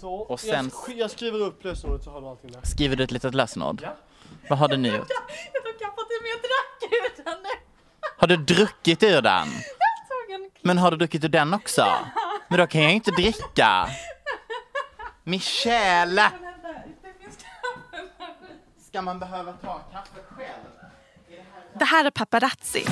Så, Och sen- jag, sk- jag skriver upp lösenordet så har du allting där. Skriver du ett litet lösenord? Ja. Vad har du nu gjort? Jag tog kaffet men jag drack ur den nu. Har du druckit ur den? En Men har du druckit ur den också? Men då kan jag ju inte dricka. Michelle! Ska man behöva ta kaffe själv? Det här är Paparazzi,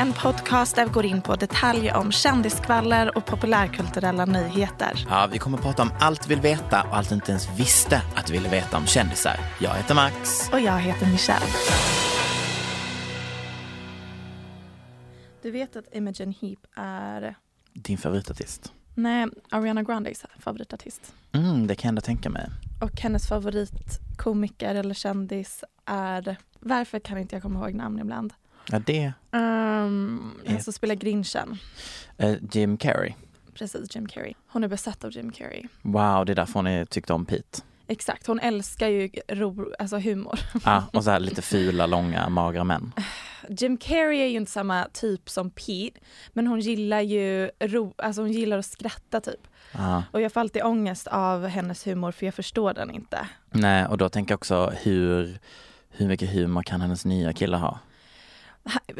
en podcast där vi går in på detaljer om kändiskvaller och populärkulturella nyheter. Ja, vi kommer prata om allt vi vill veta och allt du inte ens visste att du ville veta om kändisar. Jag heter Max. Och jag heter Michelle. Du vet att Imogen Heap är Din favoritartist. nej, Ariana Grandes favoritartist. Mm, det kan jag ändå tänka mig. Och hennes favoritkomiker eller kändis är, varför kan inte jag komma ihåg namn ibland? Ja, det Um, Eh. han som spelar Grinchen. är Jim Carrey. Precis, Jim Carrey. Hon är besatt av Jim Carrey. Wow, det är därför hon är- tyckte om Pete. Exakt, hon älskar ju ro, alltså humor. Ja, och så här lite fula, långa, magra män. Jim Carrey är ju inte samma typ som Pete, men hon gillar ju ro, alltså hon gillar att skratta typ. Ja. Och jag får alltid ångest av hennes humor för jag förstår den inte. Nej, och då tänker jag också hur, hur mycket humor kan hennes nya kille ha?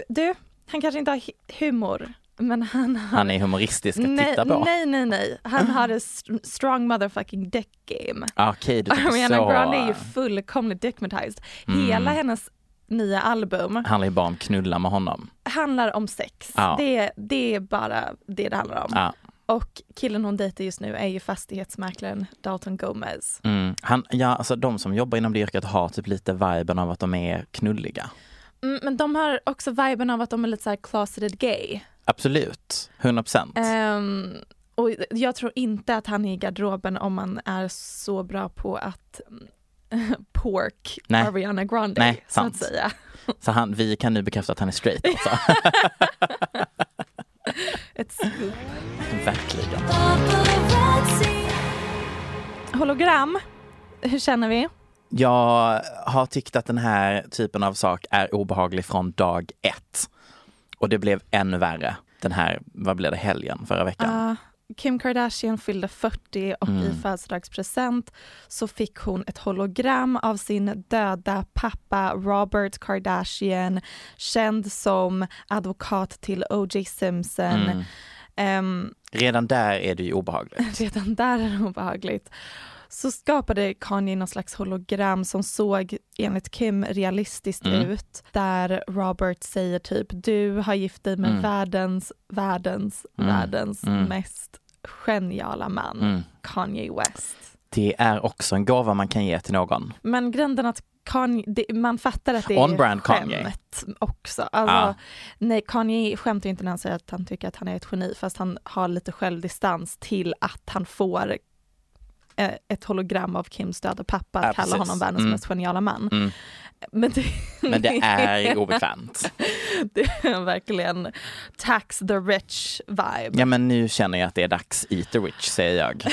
Du, han kanske inte har humor, men han har... Han är humoristisk att nej, titta på. nej, nej, nej. Han har ett st- strong motherfucking dick game. Ah, Okej, du tycker Ariana så. Grande är ju fullkomligt dickmatized. Mm. Hela hennes nya album handlar ju bara om knulla med honom. handlar om sex. Ja. Det, det är bara det det handlar om. Ja. Och killen hon dejtar just nu är ju fastighetsmäklaren Dalton Gomez. Mm. Han, ja, alltså de som jobbar inom det yrket har typ lite viben av att de är knulliga. Mm, men de har också viben av att de är lite så här closeted gay. Absolut, 100 procent. Ehm, och jag tror inte att han är i garderoben om man är så bra på att pork Nej. Ariana Grande Nej, så sant. att säga. Så han, vi kan nu bekräfta att han är straight alltså. Ett scoop. Verkligen. Hologram, hur känner vi? Jag har tyckt att den här typen av sak är obehaglig från dag ett. Och det blev ännu värre den här, vad blev det, helgen förra veckan? Ah, Kim Kardashian fyllde 40 och i Mm. födelsedagspresent så fick hon ett hologram av sin döda pappa Robert Kardashian, känd som advokat till O.J. Simpson. Mm. Ehm, Redan där är det ju obehagligt. redan där är det obehagligt. Så skapade Kanye någon slags hologram som såg enligt Kim realistiskt Mm. ut. Där Robert säger typ du har gift dig med Mm. världens, världens, Mm. världens Mm. mest geniala man. Mm. Kanye West. Det är också en gåva man kan ge till någon. Men grunden att Kanye, det, man fattar att det är On-brand Kanye. skämt också. Alltså, Ja. Nej, Kanye skämtar inte när han säger att han tycker att han är ett geni fast han har lite självdistans till att han får ett hologram av Kims döda pappa, att Ja, kalla precis. honom världens Mm. mest geniala man. Mm. Men det, Men det är obekvämt. det är verkligen tax the rich vibe. Ja men nu känner jag att det är dags eat the rich säger jag.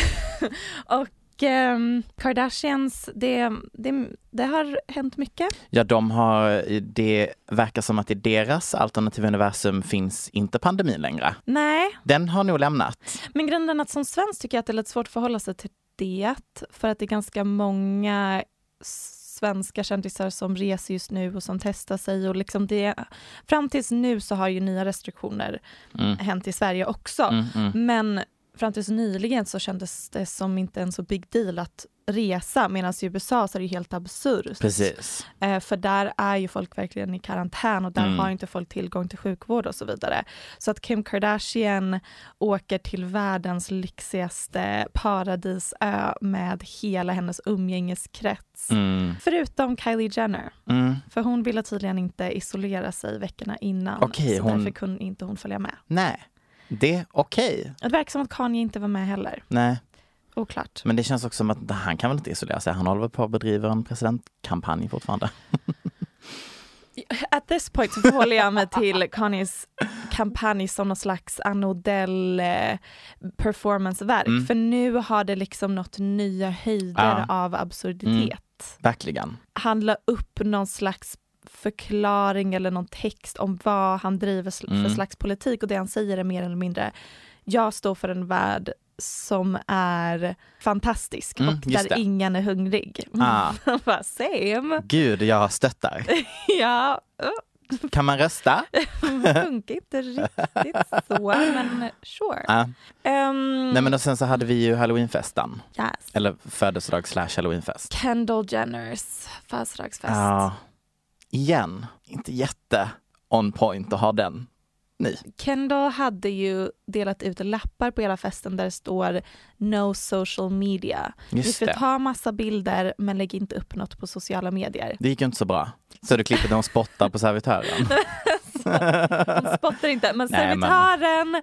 Och ehm, Kardashians, det, det, det har hänt mycket. Ja de har, det verkar som att i deras alternativa universum finns inte pandemin längre. Nej, Den har nog lämnat. men grunden att som svensk tycker jag att det är lite svårt att förhålla sig till det. För att det är ganska många svenska kändisar som reser just nu och som testar sig och liksom det, fram tills nu så har ju nya restriktioner Mm. hänt i Sverige också. Mm, mm. Men fram tills nyligen så kändes det som inte en så big deal att resa medan i USA så är det helt absurt. Precis. Eh, för där är ju folk verkligen i karantän och där Mm. har inte folk tillgång till sjukvård och så vidare. Så att Kim Kardashian åker till världens lyxigaste paradisö med hela hennes umgängeskrets. Mm. Förutom Kylie Jenner, Mm. för hon ville tydligen inte isolera sig veckorna innan. Okej, så hon- därför kunde inte hon följa med. Nej, det okej. Det verkar som att Kanye inte var med heller. Nej, Oklart. men det känns också som att han kan väl inte isolera sig. Han håller väl på att bedriva en presidentkampanj fortfarande. At this point så förhåller jag mig till Kanyes kampanj som någon slags Anno Dell eh, performanceverk. Mm. För nu har det liksom nått nya höjder Ja. av absurditet. Verkligen. Han la upp någon slags förklaring eller någon text om vad han driver sl- Mm. för slags politik och det han säger är mer eller mindre jag står för en värld som är fantastisk Mm, och där det. ingen är hungrig. Ah. Bara, Same. Gud, jag stöttar. Ja, Kan man rösta? Det funkar inte riktigt så, men sure. Ja. Um, Nej men och sen så hade vi ju halloweenfesten. yes. Eller födelsedag slash halloweenfest. Kendall Jenners födelsedagsfest. Ja. Igen, inte jätte on point att ha den. Nej. Kendall hade ju delat ut lappar på hela festen där det står no social media. Just får det. ta massa bilder men lägg inte upp något på sociala medier. Det gick ju inte så bra. Så du klippet när hon spottar på servitören. Hon spottar inte, men Nej, men- servitören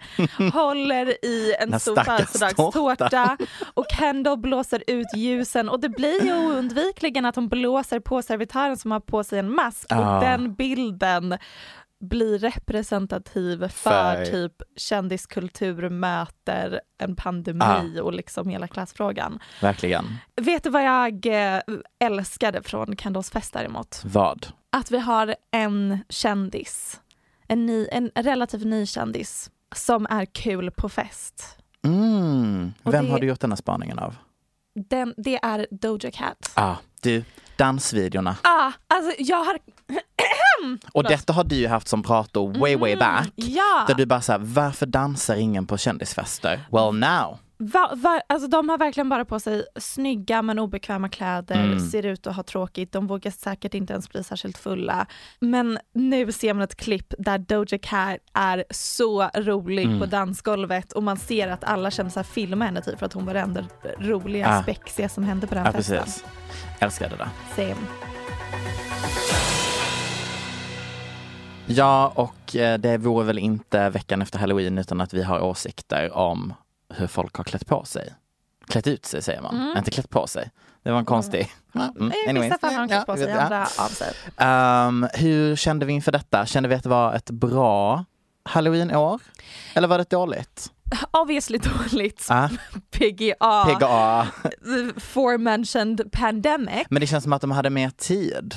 håller i en stor födelsedagstårta och Kendall blåser ut ljusen och det blir ju oundvikligen att hon blåser på servitören som har på sig en mask Ah. och den bilden blir representativ för, typ kändiskultur möter en pandemi och liksom hela klassfrågan. Verkligen. Vet du vad jag eh, älskade från Kendalls fest däremot? Vad? att vi har en kändis, en, ny, en relativt ny kändis som är kul på fest. Mm. Vem det- har du gjort den här spaningen av? Den, det är Doja Cat. Ah, du, dansvideorna. Ah, alltså jag har... Och detta har du ju haft som prator way way back. Ja, Där du bara såhär, varför dansar ingen på kändisfester? Well now. Va, va, alltså de har verkligen bara på sig snygga men obekväma kläder, Mm. ser ut att ha tråkigt, de vågar säkert inte ens bli särskilt fulla. Men nu ser man ett klipp där Doja Cat är så rolig Mm. på dansgolvet och man ser att alla känner här filma henne typ för att hon var det enda roliga, Ah. spexiga som hände på den Ja festen. precis. Älskar det där. Same. Ja, och eh, det vore väl inte veckan efter halloween utan att vi har åsikter om hur folk har klätt på sig. Klätt ut sig säger man, inte klätt på sig. Det var en konstig... Mm. I anyways. vissa fall har de klätt på sig, ja. andra av sig. Ehm, hur kände vi inför detta? Kände vi att det var ett bra halloween-år? Eller var det dåligt? Obviously dåligt. Ah, PGA, PGA. the forementioned pandemic. Men det känns som att de hade mer tid.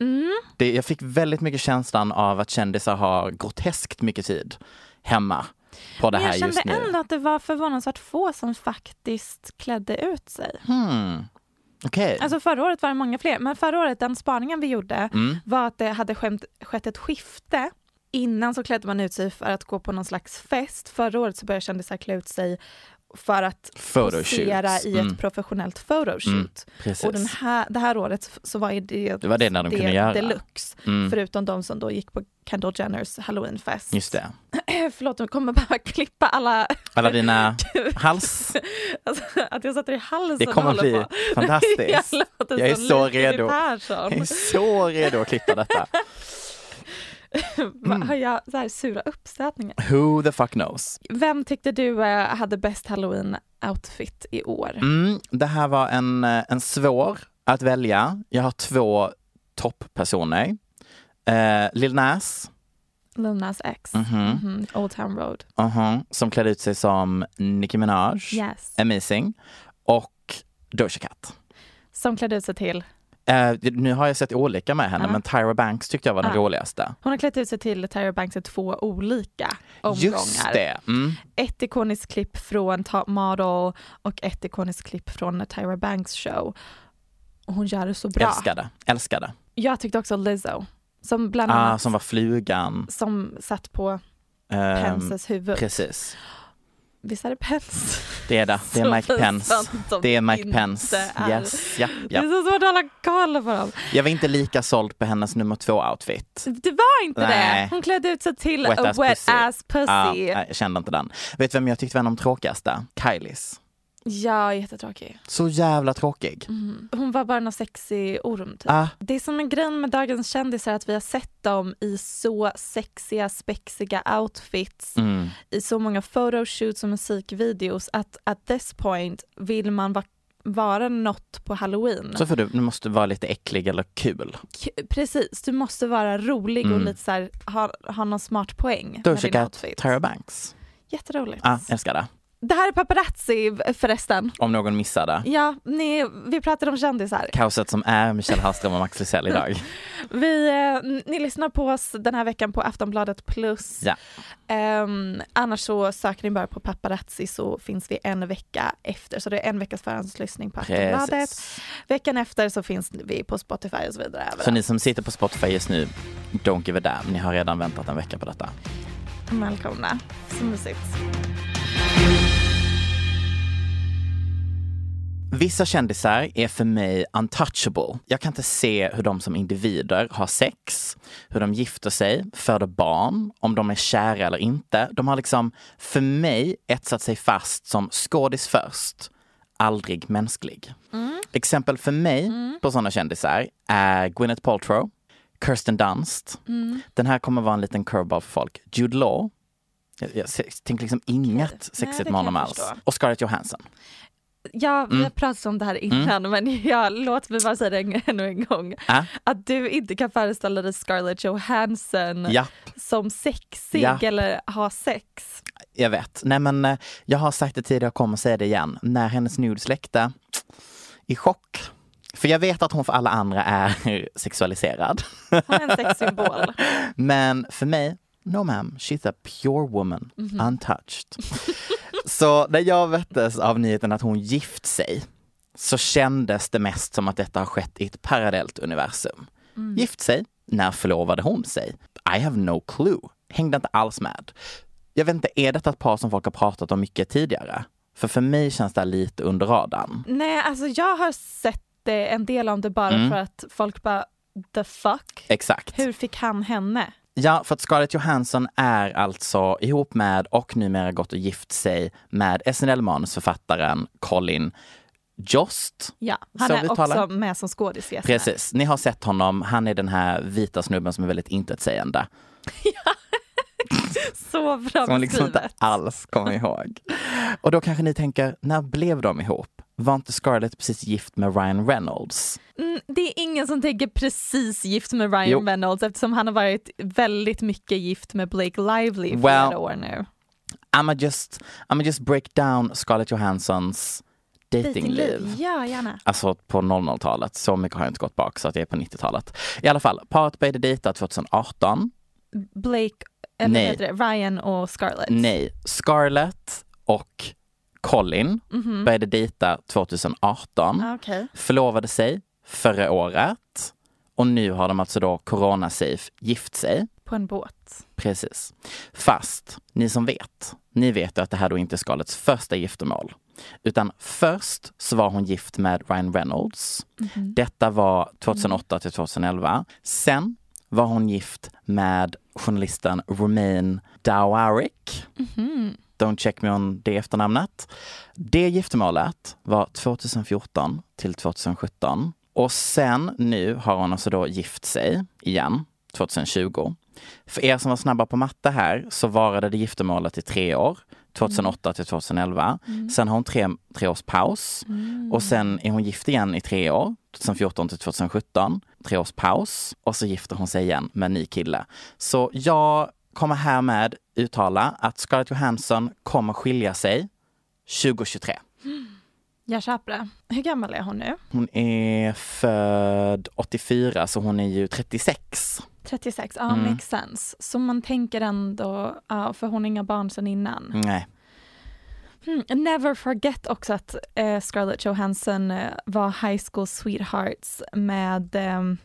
Mm. Det, jag fick väldigt mycket känslan av att kändisar har groteskt mycket tid hemma på det här jag kände just nu. ändå att det var förvånansvärt få som faktiskt klädde ut sig. Hmm. Okej. Alltså förra året var det många fler, men förra året, den spaningen vi gjorde Mm. var att det hade skett, skett ett skifte. Innan så klädde man ut sig för att gå på någon slags fest. Förra året så började kändisar klä ut sig för att posera i ett Mm. professionellt photoshoot. Mm. Och den här, det här året så var det, Det var det när de kunde göra. deluxe. Mm. Förutom de som då gick på Kendall Jenners halloweenfest. Just det. Förlåt, jag kommer behöva klippa alla, Alla dina hals. alltså, att jag sätter i halsen Det kommer bli på. fantastiskt. jag Jag är så redo. Jag är så redo att klippa detta. Va- Har jag så här sura uppstötningar? Who the fuck knows? Vem tyckte du eh, hade bäst halloween-outfit i år? Mm, det här var en, eh, en svår att välja. Jag har två topppersoner. Eh, Lil Nas, Lil Nas X, Mhm. Mhm, Old Town Road. uh som klädde ut sig som Nicki Minaj, Yes. Amazing, och Doja Cat. Som klädde ut sig till, Eh, nu har jag sett olika med henne, Ja. men Tyra Banks tyckte jag var den Ja. roligaste. hon har klätt ut sig till Tyra Banks i två olika omgångar. Just det! Mm. Ett ikoniskt klipp från Top Model och ett ikoniskt klipp från Tyra Banks show. Hon gör det så bra. Älskade, älskade. Jag tyckte också Lizzo, som bland annat Ah, som var flugan. som satt på Ehm, Pences huvud. precis. Visst är det Pence? Det är det. Det är Mike Pence. Det är Mike Pence. är. Yes, ja, Det är ja. så svårt att hålla koll på dem. Jag var inte lika såld på hennes nummer två-outfit. Det var inte Nej. det. Hon klädde ut sig till Wet a ass wet pussy. ass pussy. Ja, jag kände inte den. Vet du vem jag tyckte var en av de tråkigaste? Kylies. Ja, jättetråkig. Så jävla tråkig. Mm. Hon var bara någon sexig orm typ. Ah, Det som är grejen med dagens kändisar är att vi har sett dem i så sexiga, spexiga outfits, mm. i så många photoshoots och musikvideos att at this point vill man va- vara något på halloween. Så för du, du måste vara lite äcklig eller kul. K- Precis, du måste vara rolig och Mm. lite så här, ha, ha någon smart poäng med din Cat, outfit. Tyra Banks. Jätteroligt. Ah, älskar det. Det här är paparazzi förresten. Om någon missade. Ja, ni, vi pratade om kändisar. Kaoset som är Michelle Hallström och Max Lysell idag. Vi, eh, ni lyssnar på oss den här veckan på Aftonbladet plus. Ja. Ehm, annars så söker ni bara på paparazzi så finns vi en vecka efter. Så det är en veckas förhandslyssning på Aftonbladet. Precis. Veckan efter så finns vi på Spotify och så vidare. Så ni som sitter på Spotify just nu, don't give a damn. Ni har redan väntat en vecka på detta. Välkomna. Så mysigt. Vissa kändisar är för mig untouchable. Jag kan inte se hur de som individer har sex, hur de gifter sig, föder barn, om de är kära eller inte. De har liksom, för mig, etsat sig fast som skådis först, aldrig mänsklig. Exempel för mig på sådana kändisar är Gwyneth Paltrow, Kirsten Dunst. Den här kommer vara en liten curveball för folk. Jude Law. Jag, jag tänker liksom inget sexigt med honom jag alls. Och Scarlett Johansson. Ja, vi Mm. har pratat om det här innan men jag, låt mig bara säga det en- ännu en gång. Ah, Att du inte kan föreställa dig Scarlett Johansson ja. som sexig Ja. eller ha sex. Jag vet. Nej men eh, jag har sagt det tidigare och kommer säga det igen. När hennes nudes läckte, i chock. För jag vet att hon för alla andra är sexualiserad. Hon är en sexsymbol. Men för mig, no ma'am, she's a pure woman, Mhm. untouched. så när jag väcktes av nyheten att hon gift sig så kändes det mest som att detta har skett i ett parallellt universum. Mm. Gift sig, när förlovade hon sig? I have no clue. Hängde inte alls med. Jag vet inte, är detta ett par som folk har pratat om mycket tidigare? För för mig känns det lite under radarn. Nej, alltså jag har sett det, en del om det bara Mm. för att folk bara the fuck? Exakt. Hur fick han henne? Ja, för att Scarlett Johansson är alltså ihop med och numera gått och gift sig med SNL-manusförfattaren Colin Jost. Ja, han är vi talar. också med som skådis. Precis, ni har sett honom. Han är den här vita snubben som är väldigt intetsägande. Så bra Som liksom inte alls kommer ihåg. Och då kanske ni tänker, när blev de ihop? Var inte Scarlett precis gift med Ryan Reynolds? Mm, det är ingen som tänker precis gift med Ryan Jo. Reynolds eftersom han har varit väldigt mycket gift med Blake Lively i Well, flera år nu. I'ma just, I'ma just break down Scarlett Johanssons datingliv. Ja, gärna. Alltså på 00-talet. Så mycket har jag inte gått bak så att det är på 90-talet. I alla fall, paret började dejta 2018. Blake, eller Nej. Ryan och Scarlett. Nej, Scarlett och Colin Mhm. började dejta 2018. Ah, Okej. Förlovade sig förra året. Och nu har de alltså då corona-safe gift sig. På en båt. Precis. Fast ni som vet, ni vet att det här då inte är Scarletts första giftermål. Utan först så var hon gift med Ryan Reynolds. Mhm. Detta var 2008 till 2011. Sen var hon gift med journalisten Romain Dawaric. Mhm. Don't check me on det efternamnet. Det giftermålet var 2014 till 2017. Och sen nu har hon alltså då gift sig igen, 2020. För er som var snabba på matte här så varade det giftermålet i tre år. 2008 till 2011. Sen har hon tre, tre års paus. Och sen är hon gift igen i tre år. 2014 till 2017. Tre års paus. Och så gifter hon sig igen med en ny kille. Så jag kommer härmed uttala att Scarlett Johansson kommer skilja sig 2023. Jag köper det. Hur gammal är hon nu? Hon är född 84 så hon är ju 36. 36, ja Mm. makes sense. Så man tänker ändå, ja, för hon har inga barn sedan innan. Nej. Hmm, never forget också att eh, Scarlett Johansson eh, var high school sweethearts med ehm,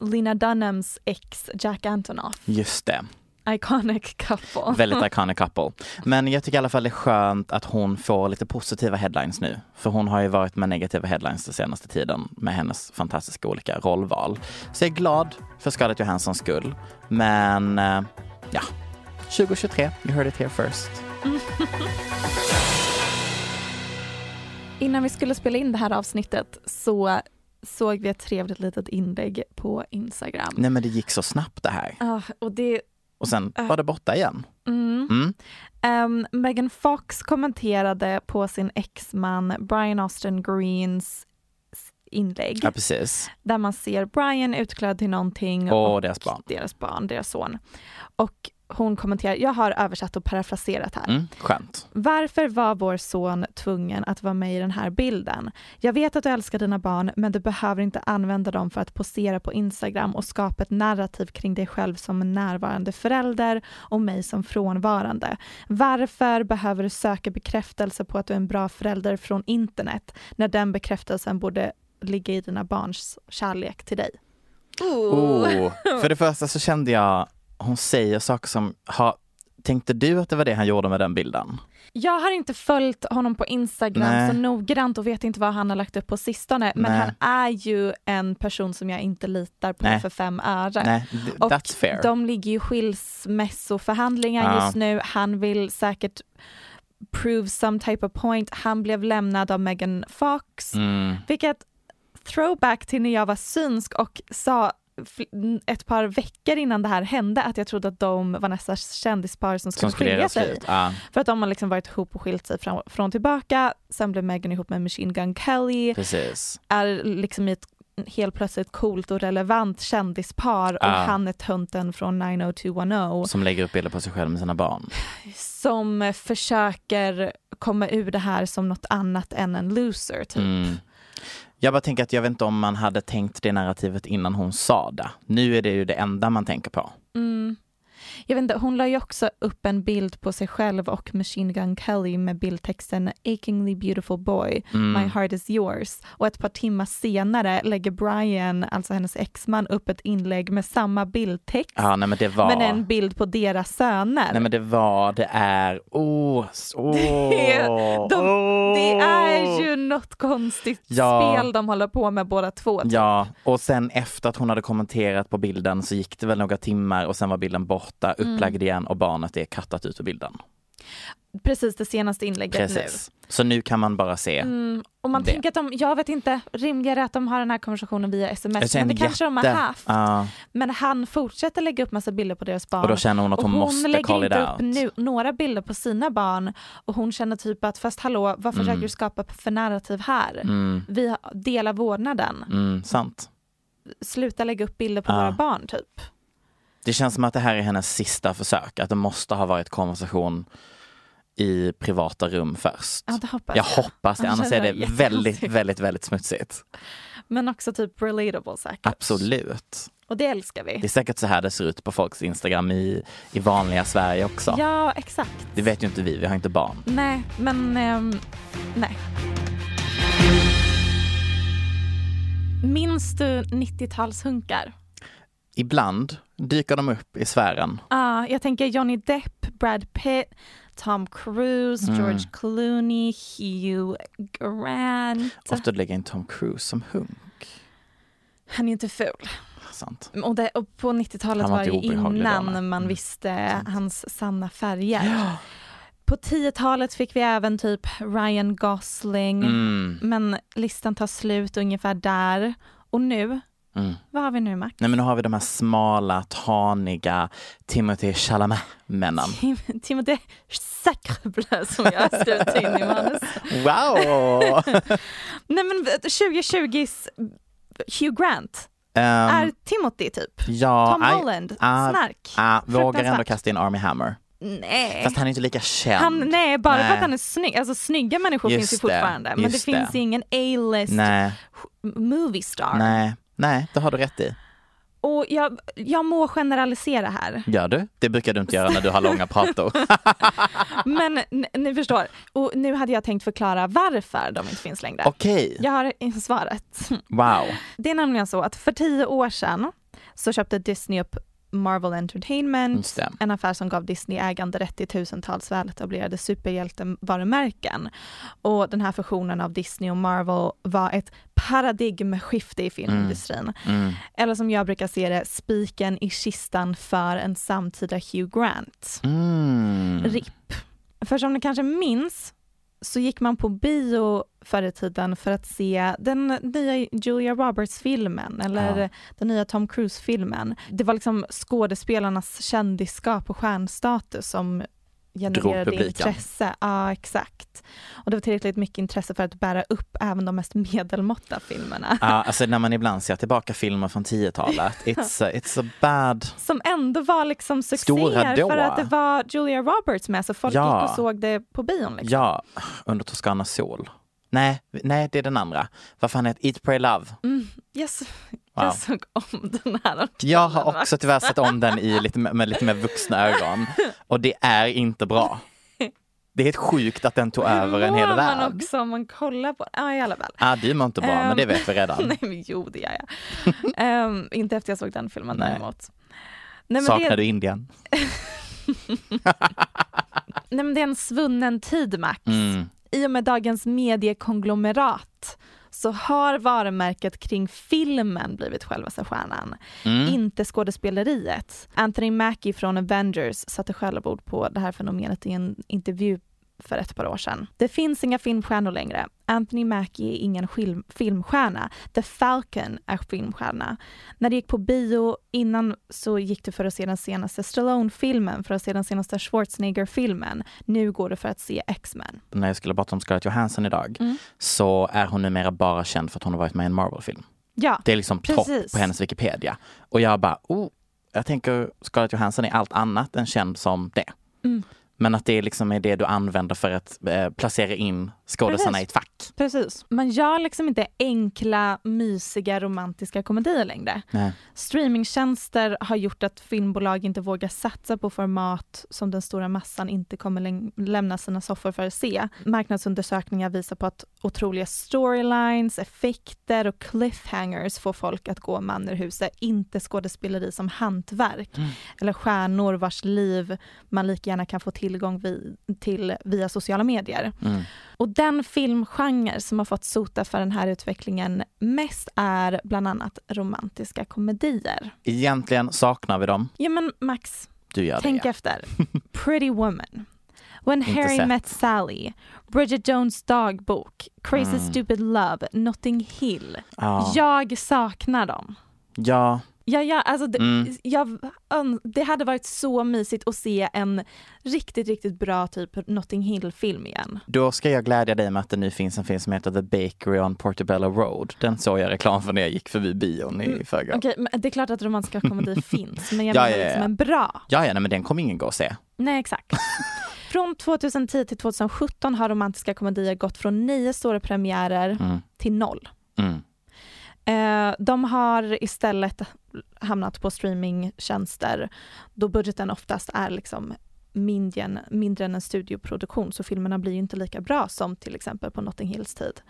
Lena Dunhams ex Jack Antonoff. Just det. Iconic couple. Väldigt iconic couple. Men jag tycker i alla fall det är skönt att hon får lite positiva headlines nu. För hon har ju varit med negativa headlines den senaste tiden med hennes fantastiska olika rollval. Så jag är glad för Scarlett Johanssons skull. Men eh, ja, 2023, you heard it here first. Innan vi skulle spela in det här avsnittet så såg vi ett trevligt litet inlägg på Instagram. Nej men det gick så snabbt det här. Ah, och det, Och sen var det borta igen. mm. Mm. Ehm, Megan Fox kommenterade på sin exman Brian Austin Greens inlägg Ja precis. där man ser Brian utklädd till någonting Och deras barn. deras barn, deras son. Och hon kommenterar, jag har översatt och parafraserat här. Mm, skönt. Varför var vår son tvungen att vara med i den här bilden? Jag vet att du älskar dina barn, men du behöver inte använda dem för att posera på Instagram och skapa ett narrativ kring dig själv som en närvarande förälder och mig som frånvarande. Varför behöver du söka bekräftelse på att du är en bra förälder från internet när den bekräftelsen borde ligga i dina barns kärlek till dig? Oh. För det första så kände jag, hon säger saker som, har, tänkte du att det var det han gjorde med den bilden? Jag har inte följt honom på Instagram Nej. så noggrant och vet inte vad han har lagt upp på sistone. Men Nej. han är ju en person som jag inte litar på Nej. för fem öre. Och. De ligger ju skilsmässoförhandlingar Ja. just nu. Han vill säkert prove some type of point. Han blev lämnad av Megan Fox. Mm. Vilket throwback till när jag var synsk och sa ett par veckor innan det här hände att jag trodde att de var nästa kändispar som skulle, Som skulle skilja sig. Ja, För att de har liksom varit ihop och skilt sig fram, från tillbaka. Sen blev Meghan ihop med Machine Gun Kelly. precis. Är liksom i ett helt plötsligt coolt och relevant kändispar och Ah. han är tönten från 90210 Som lägger upp bilder på sig själv med sina barn. som försöker komma ur det här som något annat än en loser typ. Mm. Jag bara tänker att jag vet inte om man hade tänkt det narrativet innan hon sa det. Nu är det ju det enda man tänker på. Mm. Jag vet inte, hon la ju också upp en bild på sig själv och Machine Gun Kelly med bildtexten “Achingly beautiful boy, Mm. my heart is yours” och ett par timmar senare lägger Brian, alltså hennes exman, upp ett inlägg med samma bildtext Ja, nej men det var... men en bild på deras söner. Nej men det var, det är, åh, s- åh, De, det åh. är ju något konstigt Ja. spel de håller på med båda två. typ. Ja, och sen efter att hon hade kommenterat på bilden så gick det väl några timmar och sen var bilden borta, Mm. upplagd igen och barnet är kattat ut ur bilden. Precis det senaste inlägget nu. Precis. Så nu kan man bara se. Mm, och man det. tänker att de, jag vet inte, rimligare att de har den här konversationen via sms, men det kanske de har jätte- haft. Ja, Men han fortsätter lägga upp massa bilder på deras barn. och då känner hon att och hon, måste lägger call inte upp nu, några bilder på sina barn och hon känner typ att fast hallå, vad försöker Mm. du skapa för narrativ här? Mm, Vi delar vårdnaden. mm, sant. Sluta lägga upp bilder på Ja. våra barn typ. Det känns som att det här är hennes sista försök, att det måste ha varit konversation i privata rum först. Ja, det hoppas Jag jag. hoppas det, Annars är det väldigt, väldigt, väldigt smutsigt. Men också typ relatable säkert. Absolut. Och det älskar vi. Det är säkert så här det ser ut på folks Instagram i, i vanliga Sverige också. Ja, exakt. Det vet ju inte vi, vi har inte barn. Nej, men ehm, nej. Minns du 90-talshunkar? Ibland dyker de upp i sfären. Ja, jag tänker Johnny Depp, Brad Pitt, Tom Cruise, Mm. George Clooney, Hugh Grant. Ofta lägger in Tom Cruise som hunk. Han är inte ful. Sant. Och, det, och på 90-talet Han var var det innan nej. man Mm. visste Sant. hans sanna färger. På 10-talet fick vi även typ Ryan Gosling. Mm. Men listan tar slut ungefär där. Och nu Mm. Vad har vi nu Max? Nej men nu har vi de här smala, taniga Timothy Chalamet-männen. Tim- Timothée Sacrebleu som jag skrivit in i manus. Wow! Nej men 2020s Hugh Grant Ehm, är Timothy typ. ja, Tom Holland, ah, snark. ah, vågar ändå kasta in Army Hammer. Nej. Fast han är inte lika känd. Han, nej, bara för Nej. att han är snygg. Alltså snygga människor Just finns ju det, fortfarande. men det just finns det. ingen A-list movie star. nej, nej, det har du rätt i. Och jag, jag må generalisera här. Gör du? Det brukar du inte göra när du har långa prator. Men ni förstår. Och nu hade jag tänkt förklara varför de inte finns längre. Okej, Jag har svaret. wow. Det är nämligen så att för tio år sedan så köpte Disney upp Marvel Entertainment, en affär som gav Disney ägande rätt till tusentals väletablerade superhjältevarumärken. Och den här fusionen av Disney och Marvel var ett paradigmskifte i filmindustrin. Mm. Eller som jag brukar se det, spiken i kistan för en samtida Hugh Grant. Mm. RIP. För som ni kanske minns så gick man på bio förr i tiden för att se den nya Julia Roberts-filmen eller Ja. den nya Tom Cruise-filmen. Det var liksom skådespelarnas kändisskap och stjärnstatus som genererade intresse. Ja, exakt. Och det var tillräckligt mycket intresse för att bära upp även de mest medelmåtta filmerna. Ja, alltså när man ibland ser tillbaka filmer från 10-talet, it's a, it's a bad... Som ändå var liksom succéer för att det var Julia Roberts med så folk Ja. gick och såg det på bion. Liksom. Ja, under Toscanas sol. Nej, nej, det är den andra. Vad fan heter Eat, Pray, Love? Mm, yes. Wow. Jag såg om den här Jag har också tyvärr sett om den i lite, med lite mer vuxna ögon. Och det är inte bra. Det är helt sjukt att den tog över en hel man värld. också om man kollar på Ja, i alla fall. Ah, du mår inte bra, men det vet vi redan. Nej, men jo, det gör jag. Ehm, inte efter jag såg den filmen Nej. däremot. Nej, Saknar det, du Indien? nej, men det är en svunnen tid, Max. Mm. I och med dagens mediekonglomerat så har varumärket kring filmen blivit själva stjärnan, Mm. inte skådespeleriet. Anthony Mackie från Avengers satte själv ord på det här fenomenet i en intervju för ett par år sedan. Det finns inga filmstjärnor längre. Anthony Mackie är ingen film, filmstjärna. The Falcon är filmstjärna. När det gick på bio innan så gick det för att se den senaste Stallone-filmen, för att se den senaste Schwarzenegger-filmen. Nu går det för att se X-Men. När jag skulle prata om Scarlett Johansson idag Mm. så är hon numera bara känd för att hon har varit med i en Marvel-film. Ja, Det är liksom topp på hennes Wikipedia. Och jag bara, oh, jag tänker Scarlett Johansson är allt annat än känd som det. Mm. Men att det liksom är det du använder för att eh, placera in skådisarna i ett fack. precis. Man gör liksom inte enkla, mysiga, romantiska komedier längre. Nej. Streamingtjänster har gjort att filmbolag inte vågar satsa på format som den stora massan inte kommer lämna sina soffor för att se. Marknadsundersökningar visar på att otroliga storylines, effekter och cliffhangers får folk att gå man ur huset, inte skådespeleri som hantverk Mm. eller stjärnor vars liv man lika gärna kan få tillgång vi- till via sociala medier. Mm. Och den filmgenre som har fått sota för den här utvecklingen mest är bland annat romantiska komedier. Egentligen saknar vi dem. Ja men Max, tänk det. efter. Pretty Woman. When Harry sett. Met Sally, Bridget Jones dagbok, Crazy Mm. Stupid Love, Notting Hill. Ja. Jag saknar dem. ja. Ja, ja, alltså det, Mm. jag, det hade varit så mysigt att se en riktigt, riktigt bra typ Notting Hill-film igen. Då ska jag glädja dig med att det nu finns en film som heter The Bakery on Portobello Road. Den såg jag reklam för när jag gick förbi bion i Mm, förrgår. Okej, men det är klart att romantiska komedier finns, men jag Ja, menar ja, ja. liksom en bra. Ja, ja, nej, men den kommer ingen gå och se. Nej, exakt. Från 2010 till 2017 har romantiska komedier gått från nio stora premiärer Mm. till noll. Mm. Eh, de har istället hamnat på streamingtjänster då budgeten oftast är liksom mindre än, mindre än en studioproduktion så filmerna blir ju inte lika bra som till exempel på Notting Hills tid.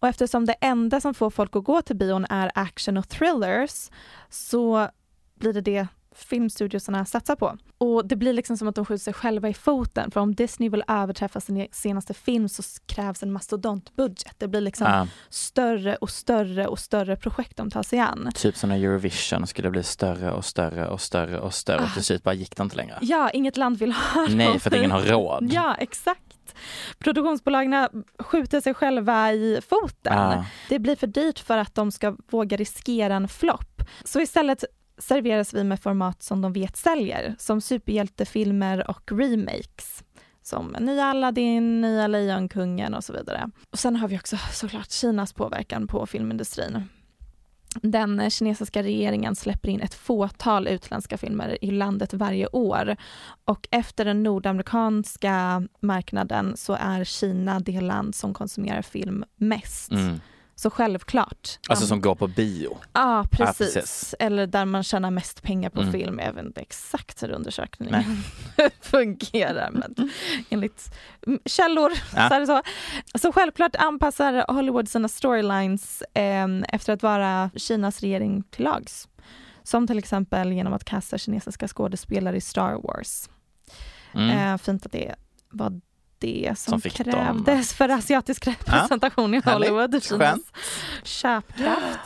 Och eftersom det enda som får folk att gå till bion är action och thrillers så blir det det filmstudiosarna satsar på. Och det blir liksom som att de skjuter sig själva i foten för om Disney vill överträffa sin senaste film så krävs en mastodontbudget. Det blir liksom Ja, större och större och större projekt de tar sig an. typ som när Eurovision skulle bli större och större och större och större och till slut bara gick det inte längre. Ja, inget land vill ha Nej, dem. för att ingen har råd. Ja, exakt. produktionsbolagen skjuter sig själva i foten. Ah. Det blir för dyrt för att de ska våga riskera en flopp. Så istället serveras vi med format som de vet säljer, som superhjältefilmer och remakes. Som nya Aladdin, nya Lejonkungen och så vidare. Och sen har vi också såklart Kinas påverkan på filmindustrin. Den kinesiska regeringen släpper in ett fåtal utländska filmer i landet varje år och efter den nordamerikanska marknaden så är Kina det land som konsumerar film mest. Mm. Så självklart. Alltså som går på bio. Ja, precis. precis. Eller där man tjänar mest pengar på Mm. film. Jag vet inte exakt hur undersökningen fungerar, men enligt källor Ja. så är det så. Så självklart anpassar Hollywood sina storylines eh, efter att vara Kinas regering till lags. Som till exempel genom att kasta kinesiska skådespelare i Star Wars. Mm. Eh, fint att det var det som, Som fick dem. krävdes för asiatisk representation i härligt. Hollywood. Kinas köpkraft.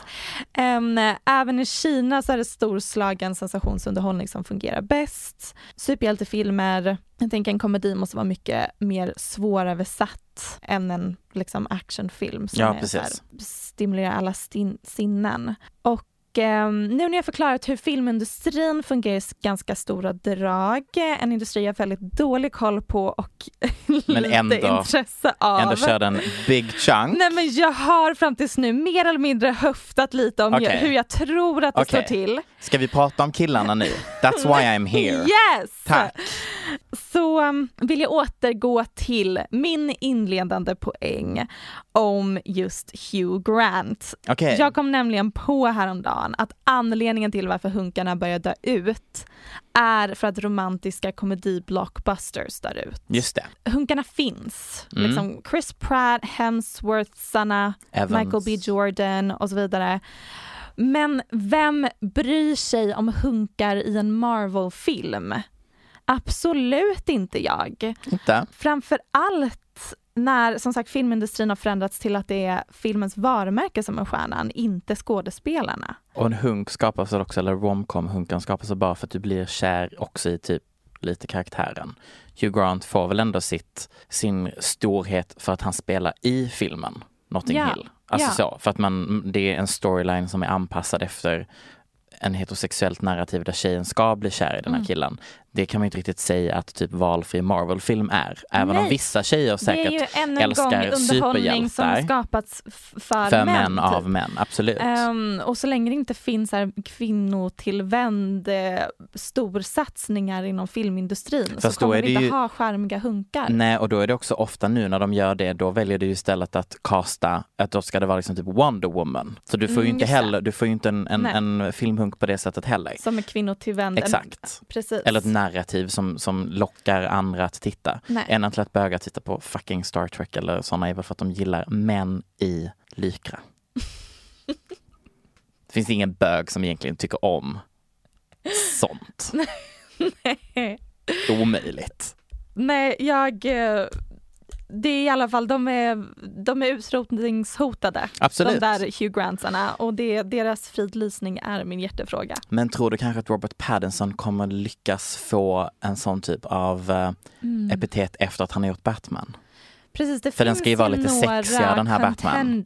Em, även i Kina så är det storslagen sensationsunderhållning som fungerar bäst. Superhjältefilmer, jag tänker en komedi måste vara mycket mer svåröversatt än en liksom, actionfilm som Ja, är, här, stimulerar alla sinnen. Och ehm, nu när jag förklarat hur filmindustrin fungerar i ganska stora drag, en industri jag har väldigt dålig koll på och Men ändå- intresse av. Ändå körde en big chunk. Nej men jag har fram tills nu mer eller mindre höftat lite om Okej. hur jag tror att det Okej. står till. Ska vi prata om killarna nu? That's why I'm here. Yes! Tack. Så um, vill jag återgå till min inledande poäng om just Hugh Grant. Okej. Jag kom nämligen på häromdagen att anledningen till varför hunkarna börjar dö ut är för att romantiska komedi-blockbusters dör ut. Just det. Hunkarna finns. Mm. Liksom Chris Pratt, Hemsworthsarna, Evans. Michael B Jordan och så vidare. Men vem bryr sig om hunkar i en Marvel-film? Absolut inte jag. Inte? Framför allt när som sagt filmindustrin har förändrats till att det är filmens varumärke som är stjärnan, inte skådespelarna. Och en hunk skapas också, eller romcom-hunkan skapas bara för att du blir kär också i typ lite karaktären. Hugh Grant får väl ändå sitt, sin storhet för att han spelar i filmen Notting Ja, Hill. Alltså ja. så, för att man, det är en storyline som är anpassad efter en heterosexuellt narrativ där tjejen ska bli kär i den här Mm. killen. Det kan man inte riktigt säga att typ valfri Marvel-film är. Även om Nej. vissa tjejer Det är ju säkert än en gång älskar underhållning som superhjältar. skapats för, för män. män typ. av män, absolut. Ehm, och så länge det inte finns så här kvinnotillvänd eh, storsatsningar inom filmindustrin så Fast då kommer vi inte ju- ha charmiga hunkar. Nej, och då är det också ofta nu när de gör det, då väljer du istället att casta, att då ska det vara liksom typ Wonder Woman. Så du får ju Mm, inte heller, du får ju inte en, en, en filmhunk på det sättet heller. Som är kvinnotillvänd. Exakt. Precis. Eller ett narrativ som, som lockar andra att titta. Nej. Än att låta bögar titta på fucking Star Trek eller sådana är väl för att de gillar män i lykra. det finns ingen bög som egentligen tycker om sånt. Omöjligt. Nej, jag... Det är i alla fall, de är, de är utrotningshotade. Absolut. De där Hugh Grantsarna. Och det, deras fridlysning är min hjärtefråga. Men tror du kanske att Robert Pattinson kommer lyckas få en sån typ av eh, Mm. epitet efter att han har gjort Batman? Precis, det För den finns ska ju vara lite sexigare, den här Batman.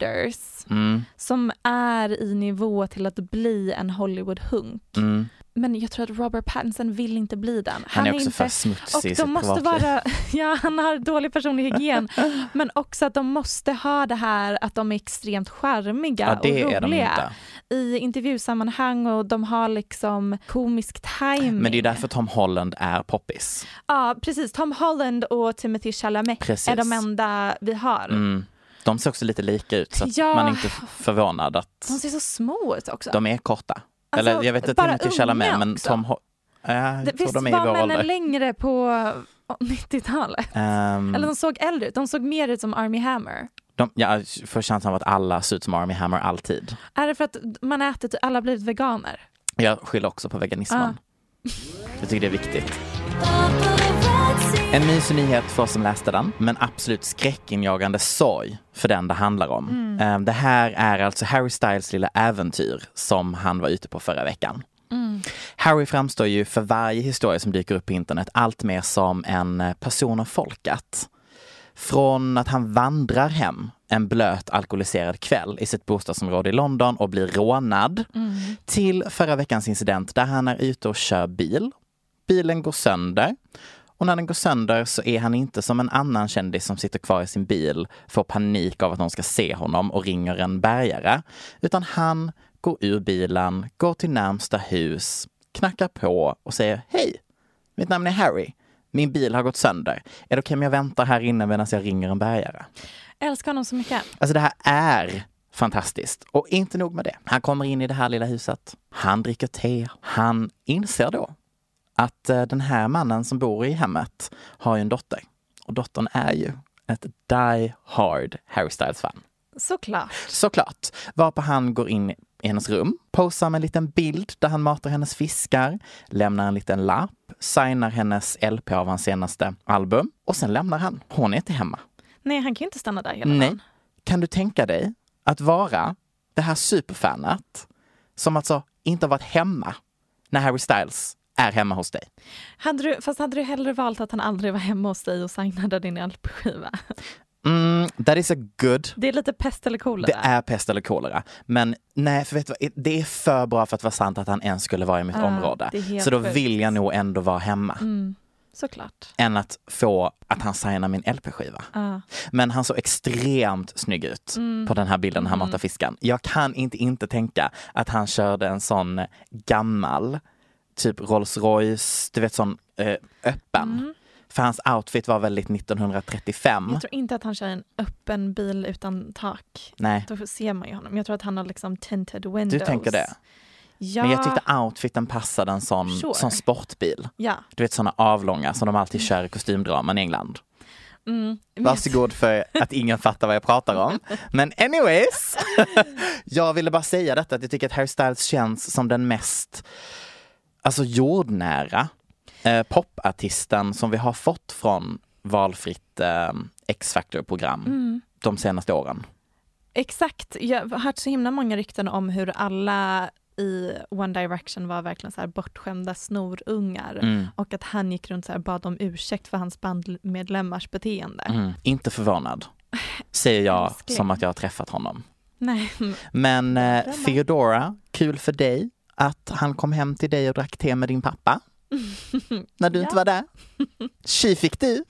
Mm, som är i nivå till att bli en Hollywood-hunk. mm. Men jag tror att Robert Pattinson vill inte bli den. Han, är också inte... för smutsig Och de måste vara, ja han har dålig personlig hygien, men också att de måste ha det här att de är extremt charmiga Ja, det och är de roliga inte. i intervjusammanhang och de har liksom komisk timing. Men det är därför Tom Holland är poppis. Ja precis, Tom Holland och Timothy Chalamet Precis. är de enda vi har. Mm. De ser också lite lika ut så att Ja. man är inte förvånad att De ser så små ut också. de är korta. Alltså, Eller jag vet inte bara Timothy Chalamet men också. Tom Ho- Ja, jag det, visst de är var männen ålder. längre på 90-talet? Ehm, Eller de såg äldre ut, de såg mer ut som Army Hammer. de, jag får känslan av att alla ser ut som Army Hammer alltid. Är det för att man äter, alla har blivit veganer? Jag skyller också på veganismen. Ah. Jag tycker det är viktigt. En mysig nyhet för oss som läste den, men absolut skräckinjagande sorg för den det handlar om. Mm. Eh, Det här är alltså Harry Styles lilla äventyr som han var ute på förra veckan. Mm. Harry framstår ju för varje historia som dyker upp på internet allt mer som en eh, person av folket. Från att han vandrar hem en blöt alkoholiserad kväll i sitt bostadsområde i London och blir rånad till förra veckans incident där han är ute och kör bil. Bilen går sönder och när den går sönder så är han inte som en annan kändis som sitter kvar i sin bil, får panik av att någon ska se honom och ringer en bärgare. Utan han går ur bilen, går till närmsta hus, knackar på och säger Hej! Mitt namn är Harry. Min bil har gått sönder. Är det okej om jag väntar här inne medan jag ringer en bärgare? Älskar honom så mycket. Alltså det här är fantastiskt. Och inte nog med det. Han kommer in i det här lilla huset. Han dricker te. Han inser då att eh, den här mannen som bor i hemmet har ju en dotter. Och dottern är ju ett die hard Harry Styles-fan. Såklart. Såklart. Varpå han går in i hennes rum, posar med en liten bild där han matar hennes fiskar, lämnar en liten lapp, signar hennes LP av hans senaste album och sen lämnar han. Hon är inte hemma. Nej, han kan ju inte stanna där hela Nej. dagen. Kan du tänka dig att vara det här superfanet som alltså inte har varit hemma när Harry Styles är hemma hos dig? Hade du, fast hade du hellre valt att han aldrig var hemma hos dig och signade din LP-skiva? Mm, that is a good Det är lite pest eller kolera. Det är pest eller kolera. Men nej, för vet du vad? Det är för bra för att vara sant att han ens skulle vara i mitt Ja, område. Så då sjukt. vill jag nog ändå vara hemma. Mm, såklart. Än att få att han signar min LP-skiva. Ja. Men han såg extremt snygg ut Mm. på den här bilden när han matar fisken. Jag kan inte inte tänka att han körde en sån gammal, typ Rolls Royce, du vet sån eh, öppen. Mm. För hans outfit var väldigt 1935. Jag tror inte att han kör en öppen bil utan tak. Nej, Då ser man ju honom. Jag tror att han har liksom tinted windows. du tänker det. Ja. Men jag tyckte outfiten passade en sån, Sure. sån sportbil. Ja. Du vet såna avlånga som de alltid kör i kostymdraman i England. Mm. Varsågod för att ingen fattar vad jag pratar om. Men anyways. jag ville bara säga detta att jag tycker att Harry Styles känns som den mest alltså jordnära eh, popartisten som vi har fått från valfritt eh, X-Factor-program Mm. de senaste åren. Exakt. Jag har hört så himla många rykten om hur alla i One Direction var verkligen så här bortskämda snorungar Mm. och att han gick runt och bad om ursäkt för hans bandmedlemmars beteende. Mm. Inte förvånad, säger jag Älskling. som att jag har träffat honom. Nej, Men eh. Theodora, kul för dig att han kom hem till dig och drack te med din pappa. När du inte Ja. var där. Tji fick du.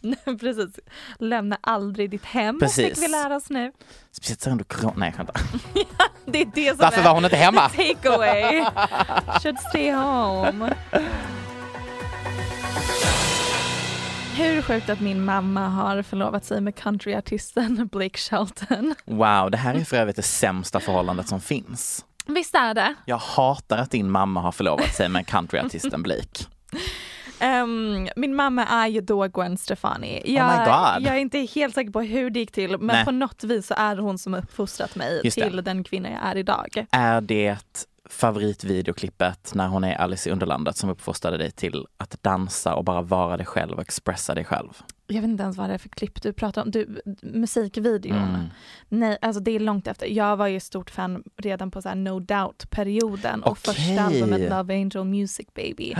nej, precis. Lämna aldrig ditt hem Precis. fick vi lära oss nu. Speciellt under corona. Nej, jag skämtar. Det är det som Varför är var hon inte hemma? the takeaway. Should stay home. Hur sjukt att min mamma har förlovat sig med countryartisten Blake Shelton. Wow, det här är för övrigt det sämsta förhållandet som finns. Visst är det? Jag hatar att din mamma har förlovat sig med countryartisten Blake. Ehm, min mamma är ju då Gwen Stefani. Jag, Oh my God. jag är inte helt säker på hur det gick till men Nej. på något vis så är det hon som uppfostrat mig Just det. till den kvinna jag är idag. Är det favoritvideoklippet när hon är Alice i Underlandet som uppfostrade dig till att dansa och bara vara dig själv och expressa dig själv? Jag vet inte ens vad det är för klipp du pratar om. Du, musikvideon. Mm. Nej, alltså det är långt efter. Jag var ju stort fan redan på så No Doubt-perioden och Okej. första albumet Love Angel Music Baby.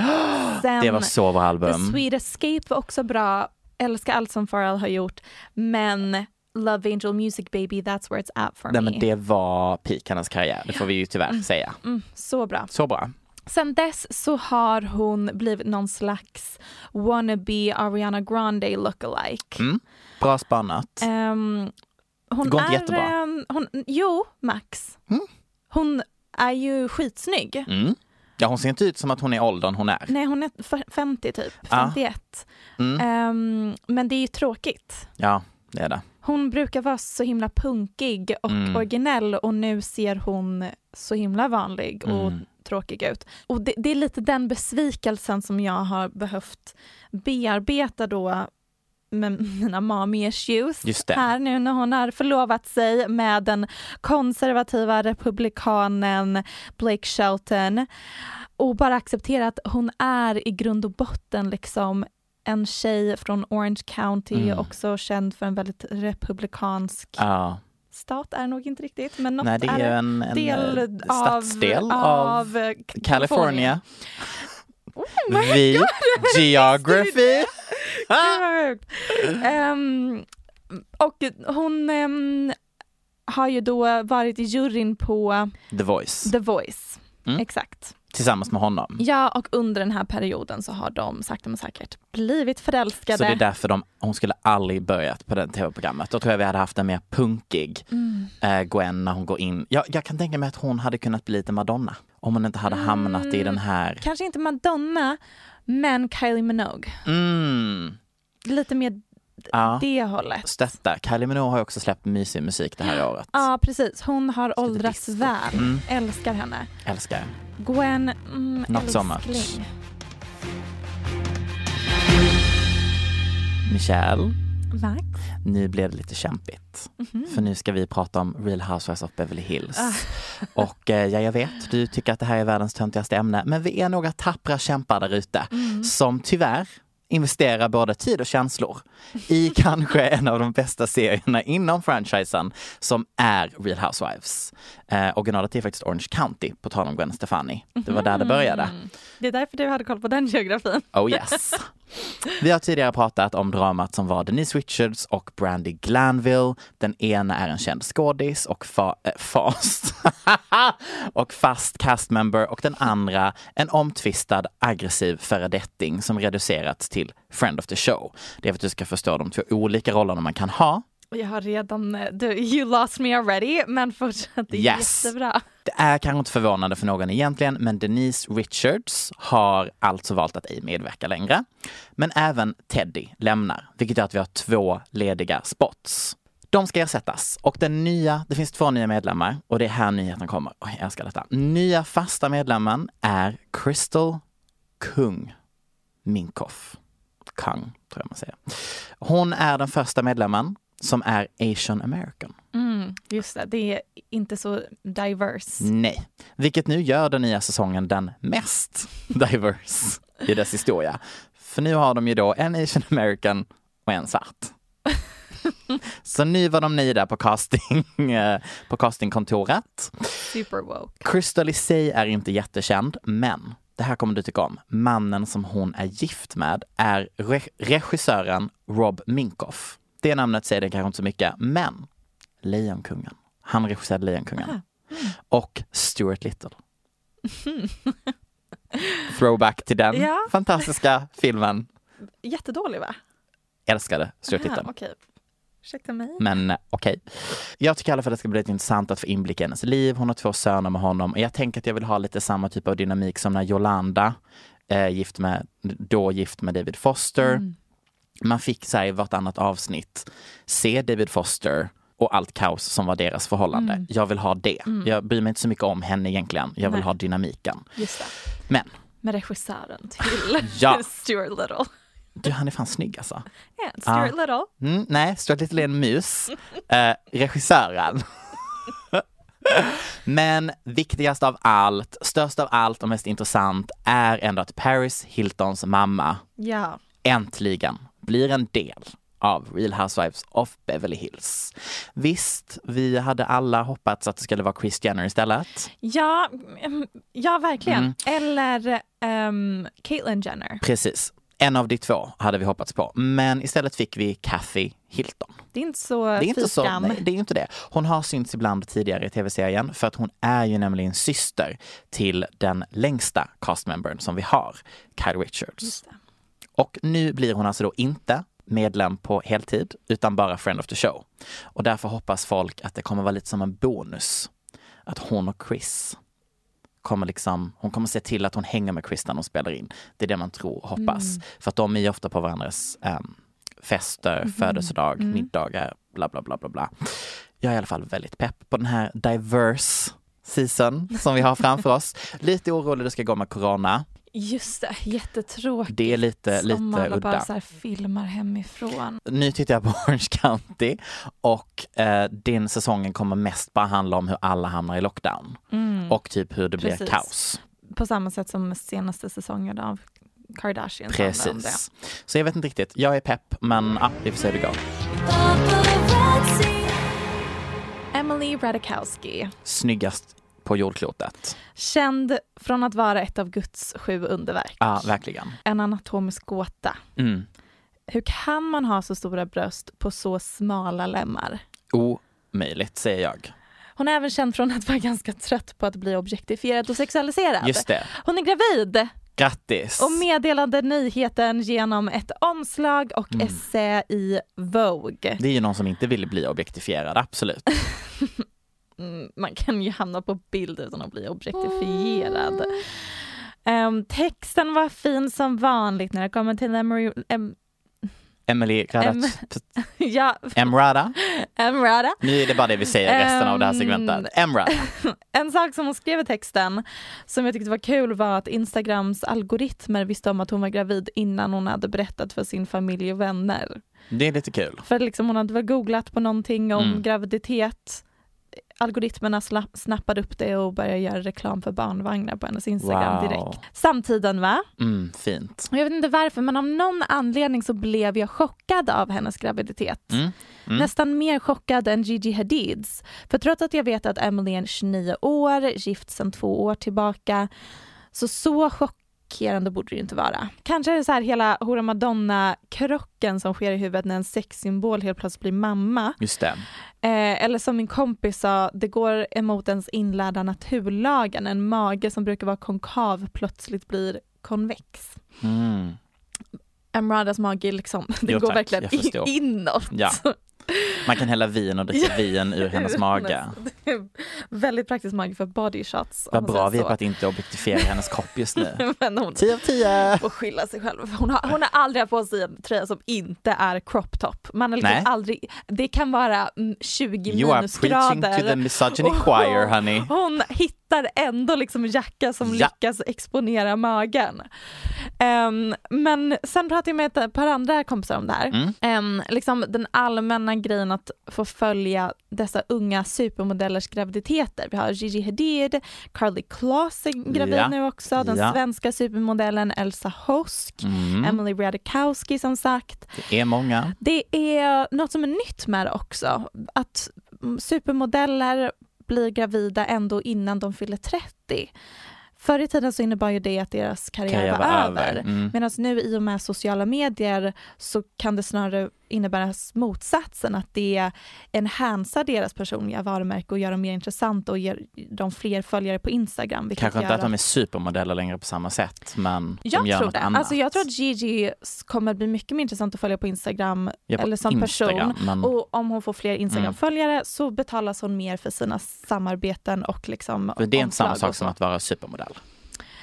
Sen Det var så bra The album. Sweet Escape var också bra. Älskar allt som Pharrell har gjort. Men Love Angel Music Baby, that's where it's at for Nej me. men det var peak hennes karriär, det får vi ju tyvärr säga. Mm, så bra. Så bra. Sen dess så har hon blivit någon slags wannabe Ariana Grande lookalike. Mm. Bra spanat. Ehm, hon Går inte är, jättebra. ehm, hon, jo, Max. Mm. Hon är ju skitsnygg. Mm. Ja hon ser inte ut som att hon är åldern hon är. Nej, hon är f- 50 typ, Ja. 51. Mm. Ehm, men det är ju tråkigt. Ja, det är det. Hon brukar vara så himla punkig och Mm. originell och nu ser hon så himla vanlig och Mm. Tråkig ut. Och det, det är lite den besvikelsen som jag har behövt bearbeta då med mina mommy issues här nu när hon har förlovat sig med den konservativa republikanen Blake Shelton och bara acceptera att hon är i grund och botten liksom en tjej från Orange County, Mm. också känd för en väldigt republikansk Ja. Stat, är nog inte riktigt, men något Nej det är det en, en del av, stadsdel av, av California. Vi, geography. Ehm, och hon ehm, har ju då varit i juryn på The Voice. The Voice. Mm. Exakt. Tillsammans med honom. Ja, och under den här perioden så har de sakta men säkert blivit förälskade. Så det är därför de, hon skulle aldrig börjat på det tv-programmet. Då tror jag vi hade haft en mer punkig Mm. eh, Gwen när hon går in. Jag, jag kan tänka mig att hon hade kunnat bli lite Madonna. Om hon inte hade hamnat i den här... Kanske inte Madonna, men Kylie Minogue. Mm. Lite mer Ja. det hållet. Stöttar. Kylie Minogue har ju också släppt mysig musik det här året. Ja, precis. Hon har lite åldrats väl. Mm. Älskar henne. Älskar. Gwen, mm, Not so älskling. much. Michelle, Max? nu blev det lite kämpigt. För nu ska vi prata om Real Housewives of Beverly Hills. Ah. Och eh, ja, jag vet, du tycker att det här är världens töntigaste ämne. Men vi är några tappra kämpar där ute Mm. som tyvärr investerar både tid och känslor i kanske en av de bästa serierna inom franchisen som är Real Housewives. Eh, originalet är faktiskt Orange County, på tal om Gwen Stefani. Det var där det började. Det är därför du hade koll på den geografin. Oh yes. Vi har tidigare pratat om dramat som var Denise Richards och Brandy Glanville. Den ena är en känd skådis och fa- eh, äh, fast och fast castmember och den andra en omtvistad aggressiv föredetting som reducerats till friend of the show. Det är för att du ska förstå de två olika rollerna man kan ha. Jag har redan, eh, du, you lost me already, men fortsatt det är Yes. jättebra. Det är kanske inte förvånande för någon egentligen, men Denise Richards har alltså valt att ej medverka längre. Men även Teddy lämnar, vilket gör att vi har två lediga spots. De ska ersättas och den nya, det finns två nya medlemmar och det är här nyheten kommer. Oj, jag älskar detta. Nya fasta medlemmen är Crystal Kung Minkoff. Kung, tror jag man säger. Hon är den första medlemmen som är Asian American. Mm, just det, det är inte så diverse. Nej, vilket nu gör den nya säsongen den mest diverse i dess historia. För nu har de ju då en asian american och en svart. Så nu var de nöjda på casting, eh, på castingkontoret. Super woke. Crystal i sig är inte jättekänd, men det här kommer du tycka om. Mannen som hon är gift med är re- regissören Rob Minkoff. Det namnet säger det kanske inte så mycket, men Lejonkungen. Han regisserade Lejonkungen. Och Stuart Little. Throwback till den Ja. fantastiska filmen. Jättedålig va? Älskade Stuart Aha, Little. Okej. Ursäkta mig. Men eh, okej. Jag tycker i alla fall att det ska bli lite intressant att få inblick i hennes liv. Hon har två söner med honom. Och jag tänker att jag vill ha lite samma typ av dynamik som när Yolanda eh, gift med, då gift med David Foster. Mm. Man fick så här, i vartannat avsnitt se David Foster och allt kaos som var deras förhållande. Mm. Jag vill ha det. Jag bryr mig inte så mycket om henne egentligen. Jag vill Nej. ha dynamiken. Men, Med regissören till Ja. Stuart Little. du han är fan snygg alltså. Ja, Stuart Little. Mm, nej, Stuart Little är en mus. Eh, regissören. Men viktigast av allt, störst av allt och mest intressant är ändå att Paris Hiltons mamma Ja. äntligen blir en del av Real Housewives of Beverly Hills. Visst, vi hade alla hoppats att det skulle vara Kris Jenner istället. Ja, mm, ja verkligen. Mm. Eller um, Caitlyn Jenner. Precis. En av de två hade vi hoppats på, men istället fick vi Kathy Hilton. Det är inte så Det är inte så, nej, det är inte det. Hon har synts ibland tidigare i tv-serien för att hon är ju nämligen syster till den längsta castmembern som vi har, Kyle Richards. Och nu blir hon alltså då inte medlem på heltid utan bara friend of the show. Och därför hoppas folk att det kommer vara lite som en bonus. Att hon och Chris kommer liksom, hon kommer se till att hon hänger med Chris när de spelar in. Det är det man tror och hoppas. För att de är ju ofta på varandras um, fester, födelsedag, middagar, bla bla bla bla bla. Jag är i alla fall väldigt pepp på den här diverse season som vi har framför oss. Lite orolig det ska gå med corona. Just det, jättetråkigt. Det är lite, Som lite alla bara udda. så filmar hemifrån. Nu tittar jag på Orange County och eh, din säsongen kommer mest bara handla om hur alla hamnar i lockdown och typ hur det blir Precis. kaos. På samma sätt som senaste säsongen av Kardashian. handlar om det. Precis. Så jag vet inte riktigt. Jag är pepp, men ja, vi får se hur det går. Emily Radikowski. Snyggast på jordklotet. Känd från att vara ett av Guds sju underverk. Ja, verkligen. En anatomisk gåta. Mm. Hur kan man ha så stora bröst på så smala lemmar? Omöjligt säger jag. Hon är även känd från att vara ganska trött på att bli objektifierad och sexualiserad. Just det. Hon är gravid Grattis! och meddelade nyheten genom ett omslag och Mm. essä i Vogue. Det är ju någon som inte vill bli objektifierad, absolut. Mm, man kan ju hamna på bild utan att bli objektifierad. Ehm, texten var fin som vanligt när det kommer till Emery, em, Emily Em- Radat... ja, Emrada? Emrata. Nu är det bara det vi säger resten av det här Ehm, segmentet. Emrada. En sak som hon skrev i texten som jag tyckte var kul var att Instagrams algoritmer visste om att hon var gravid innan hon hade berättat för sin familj och vänner. Det är lite kul. För liksom hon hade väl googlat på någonting om Mm. graviditet. Algoritmerna snappade upp det och började göra reklam för barnvagnar på hennes Instagram Wow. direkt. Samtiden va? Mm, fint. Jag vet inte varför men av någon anledning så blev jag chockad av hennes graviditet. Mm. Mm. Nästan mer chockad än Gigi Hadids. För trots att jag vet att Emily är 29 år, gift sedan två år tillbaka, så så chockerande borde det ju inte vara. Kanske är det så här hela Hora Madonna-krocken som sker i huvudet när en sexsymbol helt plötsligt blir mamma. Just det. Eh, eller som min kompis sa, det går emot ens inlärda naturlagen. En mage som brukar vara konkav plötsligt blir konvex. Mm. Emradas mage liksom, det Jo, går tack, verkligen inåt. Ja. Man kan hälla vin och dricka vin ur hennes mage. Väldigt praktisk mage för body shots. Vad bra vi är på att inte objektifiera hennes kropp just nu. Men hon 10 av 10! får skylla sig själv. Hon har, hon har aldrig haft på sig en tröja som inte är crop top. Man har liksom aldrig, det kan vara mm, 20 You are preaching to the minusgrader. misogyny choir honey. Hon hittar ändå liksom en jacka som Ja. lyckas exponera magen. Ehm, men sen pratade jag med ett par andra kompisar om det här. Mm. Ehm, liksom den allmänna grejen att få följa dessa unga supermodellers graviditeter. Vi har Gigi Hadid, Carly Kloss är gravid Ja. nu också, den Ja. svenska supermodellen Elsa Hosk, Mm. Emily Ratajkowski som sagt. Det är många. Det är något som är nytt med det också, att supermodeller blir gravida ändå innan de fyller 30. Förr i tiden så innebar ju det att deras karriär, Karriär var, var över. över. Mm. Medan nu i och med sociala medier så kan det snarare innebära motsatsen, att det enhansar deras personliga varumärke och gör dem mer intressant och ger dem fler följare på Instagram. Kanske inte att de är supermodeller längre på samma sätt, men jag de gör tror något det. annat. Alltså jag tror att Gigi kommer bli mycket mer intressant att följa på Instagram Ja, på eller som Instagram, person. men- Och om hon får fler Instagram-följare så betalas hon mer för sina samarbeten och liksom För det är inte samma sak som att vara supermodell.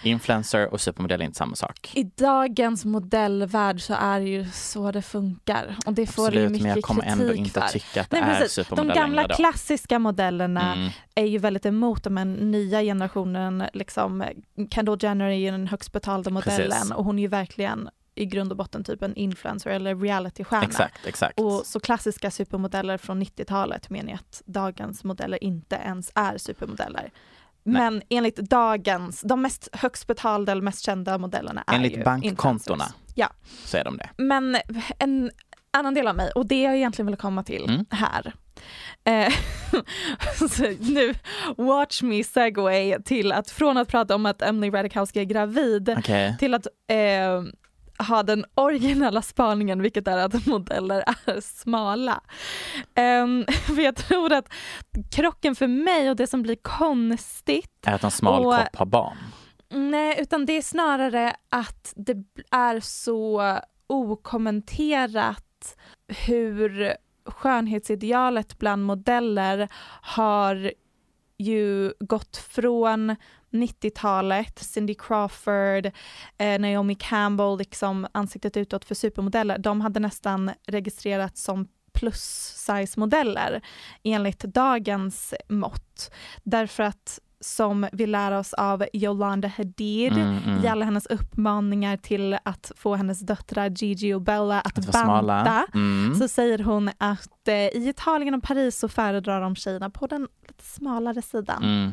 Influencer och supermodell är inte samma sak. I dagens modellvärld så är det ju så det funkar och det får ju Absolut, mycket men jag kommer ändå inte att för. tycka att det Nej, är precis. De supermodell gamla klassiska modellerna Mm. är ju väldigt emot de här nya generationen. Liksom, Kendall Jenner är ju den högst betalda modellen Precis. och hon är ju verkligen i grund och botten typ en influencer eller realitystjärna. Exakt, exakt. Och så klassiska supermodeller från 90-talet menar jag att dagens modeller inte ens är supermodeller. Men enligt dagens, de mest högst betalda eller mest kända modellerna är Enligt ju bankkontona. Ja, så är de det. men en annan del av mig och det jag egentligen vill komma till Mm. här. Eh, nu, watch me segway till att från att prata om att Emily Ratajkowski är gravid Okej. till att eh, ha den originella spaningen, vilket är att modeller är smala. Ehm, för jag tror att krocken för mig och det som blir konstigt, Är att en smal Och- kropp har barn. nej, utan det är snarare att det är så okommenterat hur skönhetsidealet bland modeller har ju gått från 90-talet, Cindy Crawford, eh, Naomi Campbell, liksom ansiktet utåt för supermodeller, de hade nästan registrerats som plus size modeller enligt dagens mått. Därför att som vi lär oss av Yolanda Hadid Mm, mm. i alla hennes uppmaningar till att få hennes döttrar Gigi och Bella att, Att banta Mm. så säger hon att eh, i Italien och Paris så föredrar de tjejerna på den lite smalare sidan. Mm.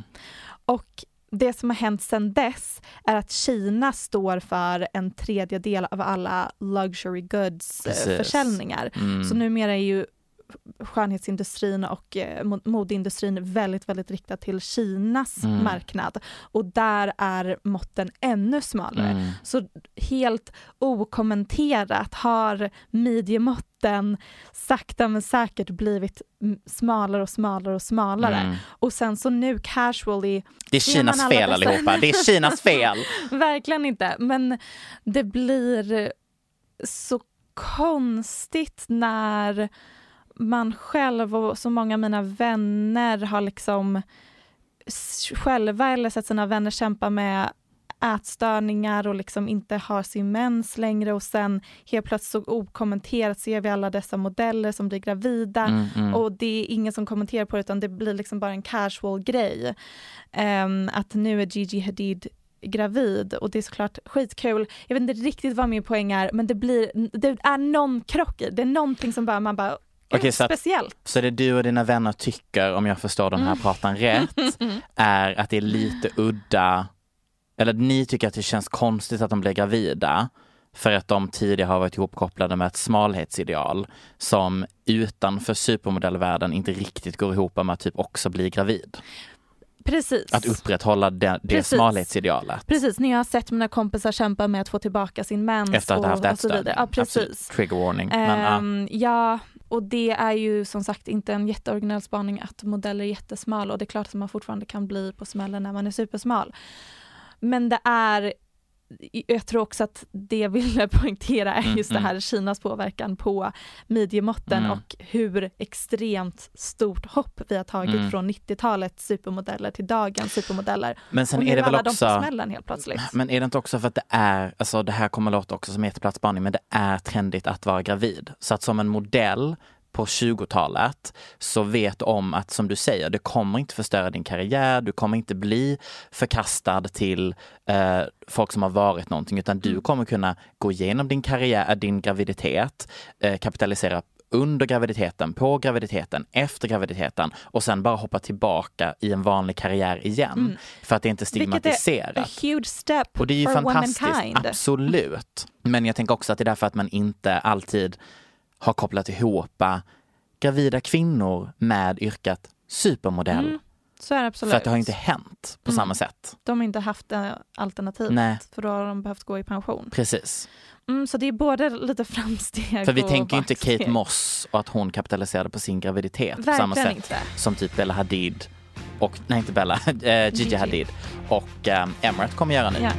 Och det som har hänt sedan dess är att Kina står för en tredjedel av alla luxury goods eh, Precis. försäljningar. Mm. Så numera är ju skönhetsindustrin och eh, mo- modeindustrin väldigt, väldigt riktad till Kinas Mm. marknad. Och där är måtten ännu smalare. Mm. Så helt okommenterat har midjemåtten sakta men säkert blivit smalare och smalare och smalare. Mm. Och sen så nu casually Det är Kinas fel dessa- allihopa. Det är Kinas fel. Verkligen inte, men det blir så konstigt när man själv och så många av mina vänner har liksom själva eller sett sina vänner kämpa med ätstörningar och liksom inte har sin mens längre och sen helt plötsligt så okommenterat ser vi alla dessa modeller som blir gravida Mm, mm. och det är ingen som kommenterar på det utan det blir liksom bara en casual grej. Ehm, att nu är Gigi Hadid gravid och det är såklart skitkul. Jag vet inte riktigt vad min poäng är men det blir, det är någon krock i det. är någonting som bara, man bara, Okej, så att- speciellt. Så det du och dina vänner tycker, om jag förstår den här Mm. pratan rätt, är att det är lite udda, eller ni tycker att det känns konstigt att de blir gravida för att de tidigare har varit ihopkopplade med ett smalhetsideal som utanför supermodellvärlden inte riktigt går ihop med att typ också bli gravid. Precis. Att upprätthålla det, det Precis. smalhetsidealet. Precis, när jag har sett mina kompisar kämpa med att få tillbaka sin mens Efter att ha haft ätstörning. Ja, precis. Absolut. Trigger warning. Men, ja. Ehm, ja, och det är ju som sagt inte en jätteoriginell spaning att modeller är jättesmala och det är klart att man fortfarande kan bli på smällen när man är supersmal. Men det är, jag tror också att det jag ville poängtera är Mm, just det mm. här Kinas påverkan på midjemåtten Mm. och hur extremt stort hopp vi har tagit Mm. från 90-talets supermodeller till dagens supermodeller. Men sen och är det väl de också... smällen helt plötsligt. Men är det inte också för att det är, alltså det här kommer låta också som jätteplatsbaning, men det är trendigt att vara gravid. Så att som en modell på 20-talet så vet om att som du säger, det kommer inte förstöra din karriär, du kommer inte bli förkastad till eh, folk som har varit någonting, utan du kommer kunna gå igenom din karriär, din graviditet, eh, kapitalisera under graviditeten, på graviditeten, efter graviditeten och sen bara hoppa tillbaka i en vanlig karriär igen. Mm. För att det inte är Vilket är stigmatiserat. a huge step Och det är ju fantastiskt, womankind. absolut. Men jag tänker också att det är därför att man inte alltid har kopplat ihop eh, gravida kvinnor med yrket supermodell. Mm, så är det absolut. För att det har inte hänt på Mm. samma sätt. De har inte haft det alternativet Nej. för då har de behövt gå i pension. Precis. Mm, så det är både lite framsteg För vi tänker inte. Kate Moss och att hon kapitaliserade på sin graviditet på samma Verkligen sätt inte. som typ Bella Hadid och, nej inte Bella, eh, Gigi, Gigi. Hadid och eh, Emirates kommer göra nu. Ja.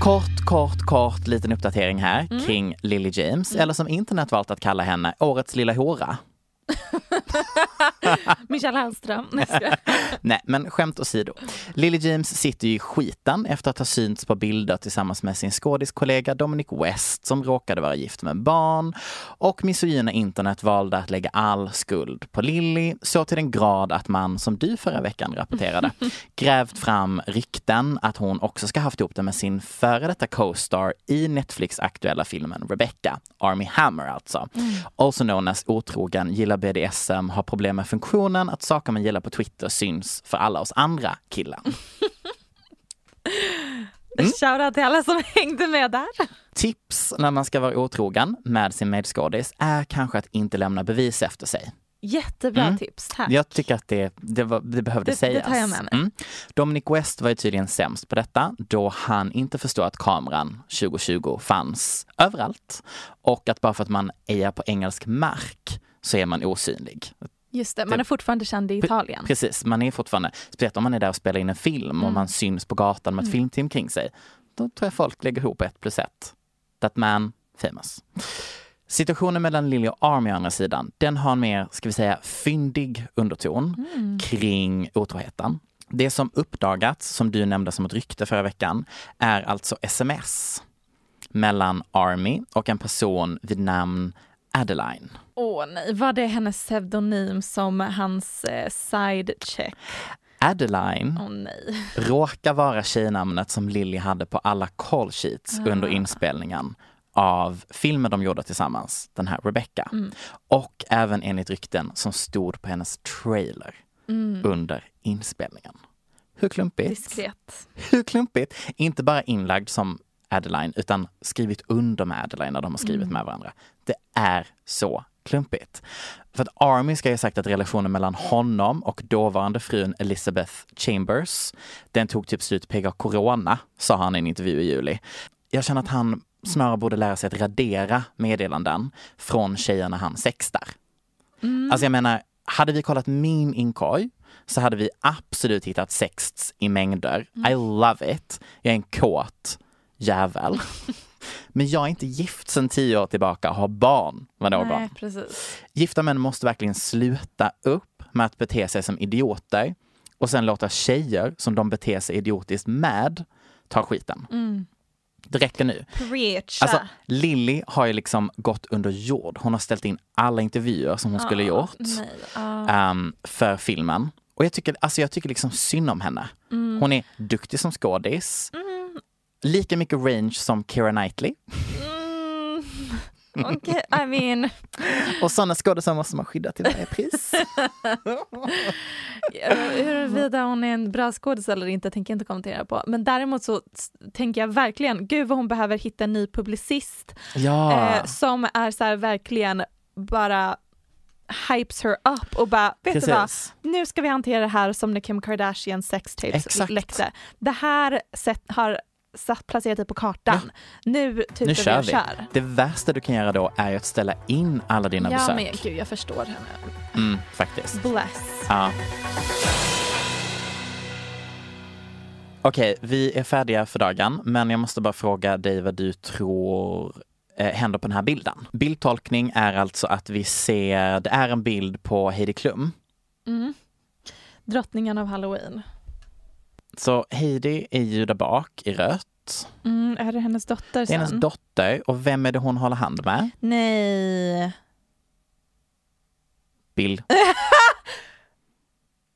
Kort, kort, kort liten uppdatering här Mm. kring Lily James, eller som internet valt att kalla henne, årets lilla hora. Michelle Hallström. Nej. Nej, men skämt åsido. Lily James sitter ju i skiten efter att ha synts på bilder tillsammans med sin skådiskollega Dominic West som råkade vara gift med barn. Och misogyna internet valde att lägga all skuld på Lily så till den grad att man, som du förra veckan rapporterade, grävt fram rykten att hon också ska haft ihop det med sin före detta co-star i Netflix aktuella filmen Rebecca, Army Hammer alltså. Also known as otrogen, gillar BDSM, har problem med funktionen att saker man gillar på Twitter syns för alla oss andra killar. Mm. Shoutout till alla som hängde med där. Tips när man ska vara otrogen med sin medskådis är kanske att inte lämna bevis efter sig. Jättebra Mm. tips, tack. Jag tycker att det, det, var, det behövde Det- det sägas. tar jag med mig. Mm. Dominic West var ju tydligen sämst på detta då han inte förstod att kameran 2020 fanns överallt och att bara för att man är på engelsk mark så är man osynlig. Just det, man är fortfarande känd i Italien. Precis, man är fortfarande, speciellt om man är där och spelar in en film och Mm. man syns på gatan med ett Mm. filmteam kring sig. Då tror jag folk lägger ihop ett plus ett. That man, famous. Situationen mellan Lily och Army å andra sidan, den har en mer, ska vi säga, fyndig underton Mm. kring otroheten. Det som uppdagats, som du nämnde som ett rykte förra veckan, är alltså sms mellan Army och en person vid namn Adeline. Åh nej, var det hennes pseudonym som hans eh, sidecheck? Adeline Åh nej. råkar vara tjejnamnet som Lily hade på alla call sheets Ah. under inspelningen av filmen de gjorde tillsammans, den här Rebecca. Mm. Och även enligt rykten som stod på hennes trailer Mm. under inspelningen. Hur klumpigt? Diskret. Hur klumpigt? Inte bara inlagd som Adeline utan skrivit under med Adeline när de har skrivit med varandra. Det är så klumpigt. För att Army ska ju ha sagt att relationen mellan honom och dåvarande frun Elizabeth Chambers, den tog typ slut PGA Corona, sa han i en intervju i juli. Jag känner att han snarare borde lära sig att radera meddelanden från tjejerna han sextar. Alltså jag menar, hade vi kollat min inkorg så hade vi absolut hittat sexts i mängder. I love it. Jag är en kåt jävel. Men jag är inte gift sedan tio år tillbaka och har barn med någon. Nej, precis. Gifta män måste verkligen sluta upp med att bete sig som idioter och sen låta tjejer som de beter sig idiotiskt med ta skiten. Det räcker nu. Alltså, Lilly har ju liksom gått under jord. Hon har ställt in alla intervjuer som hon skulle gjort nej. Ah. ehm, för filmen. Och jag tycker, alltså jag tycker liksom synd om henne. Mm. Hon är duktig som skådis. Lika mycket range som Keira Knightley. Mm. Okej, I mean, Och sådana skådisar måste man skydda till varje pris. huruvida hon är en bra skådis eller inte tänker jag inte kommentera på. Men däremot så tänker jag verkligen, gud vad hon behöver hitta en ny publicist Ja. eh, som är så här verkligen bara hypes her up och bara, vet du vad, Precis. nu ska vi hantera det här som när Kim Kardashian sextapes läckte. Det här sätt, har satt, placerat dig på kartan. Nu tutar Nu vi kör vi. kör. Det värsta du kan göra då är att ställa in alla dina Ja besök. men gud jag förstår henne. Mm, faktiskt. Bless. Ja. Okej, vi är färdiga för dagen, men jag måste bara fråga dig vad du tror eh, händer på den här bilden. Bildtolkning är alltså att vi ser, det är en bild på Heidi Klum. Mm. Drottningen av halloween. Så Heidi är ju där bak i rött. Mm, är det hennes dotter Det är sen? hennes dotter och vem är det hon håller hand med? Nej. Bill.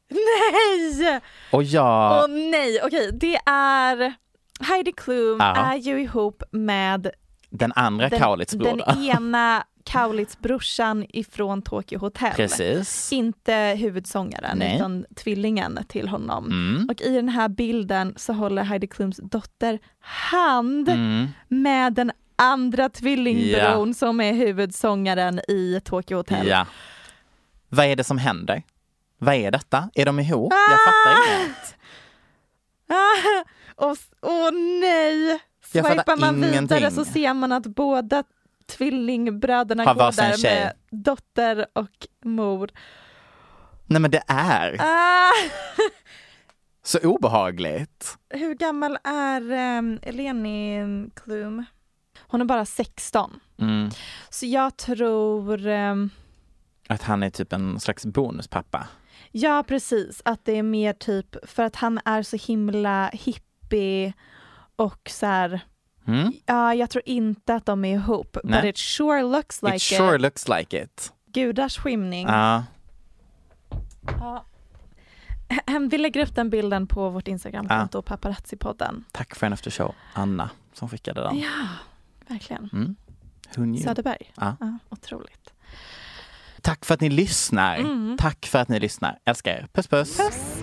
Nej! Och jag... Åh nej, okej det är Heidi Klum Ja. är ju ihop med den andra Kaulitz-brodern. den ena Kaulitz-brorsan ifrån Tokyo Hotel. Precis. Inte huvudsångaren Nej. utan tvillingen till honom. Mm. Och i den här bilden så håller Heidi Klums dotter hand Mm. med den andra tvillingbron som är huvudsångaren i Tokyo Hotel. Ja. Vad är det som händer? Vad är detta? Är de ihop? Jag fattar inget. Ah, och, åh nej! Jag fattar Swipar man vidare ingenting. så ser man att båda tvillingbröderna Har går där tjej. med dotter och mor. Nej men det är Ah, så obehagligt. hur gammal är um, Eleni Klum? Hon är bara 16. Mm. Så jag tror, ehm, Att han är typ en slags bonuspappa. ja precis, att det är mer typ för att han är så himla hippie och så här, Mm? ja jag tror inte att de är ihop. Nej. But it sure looks like It sure it. looks like it. Gudars skymning. Ja. Ja. Vi lägger upp den bilden på vårt Instagramkonto, paparazzi-podden. Tack för en aftershow, Anna, som skickade den. Ja, verkligen. Mm. Hon. Söderberg. Ja, otroligt. Tack för att ni lyssnar. Mm. Tack för att ni lyssnar. Älskar er. Puss puss. Puss.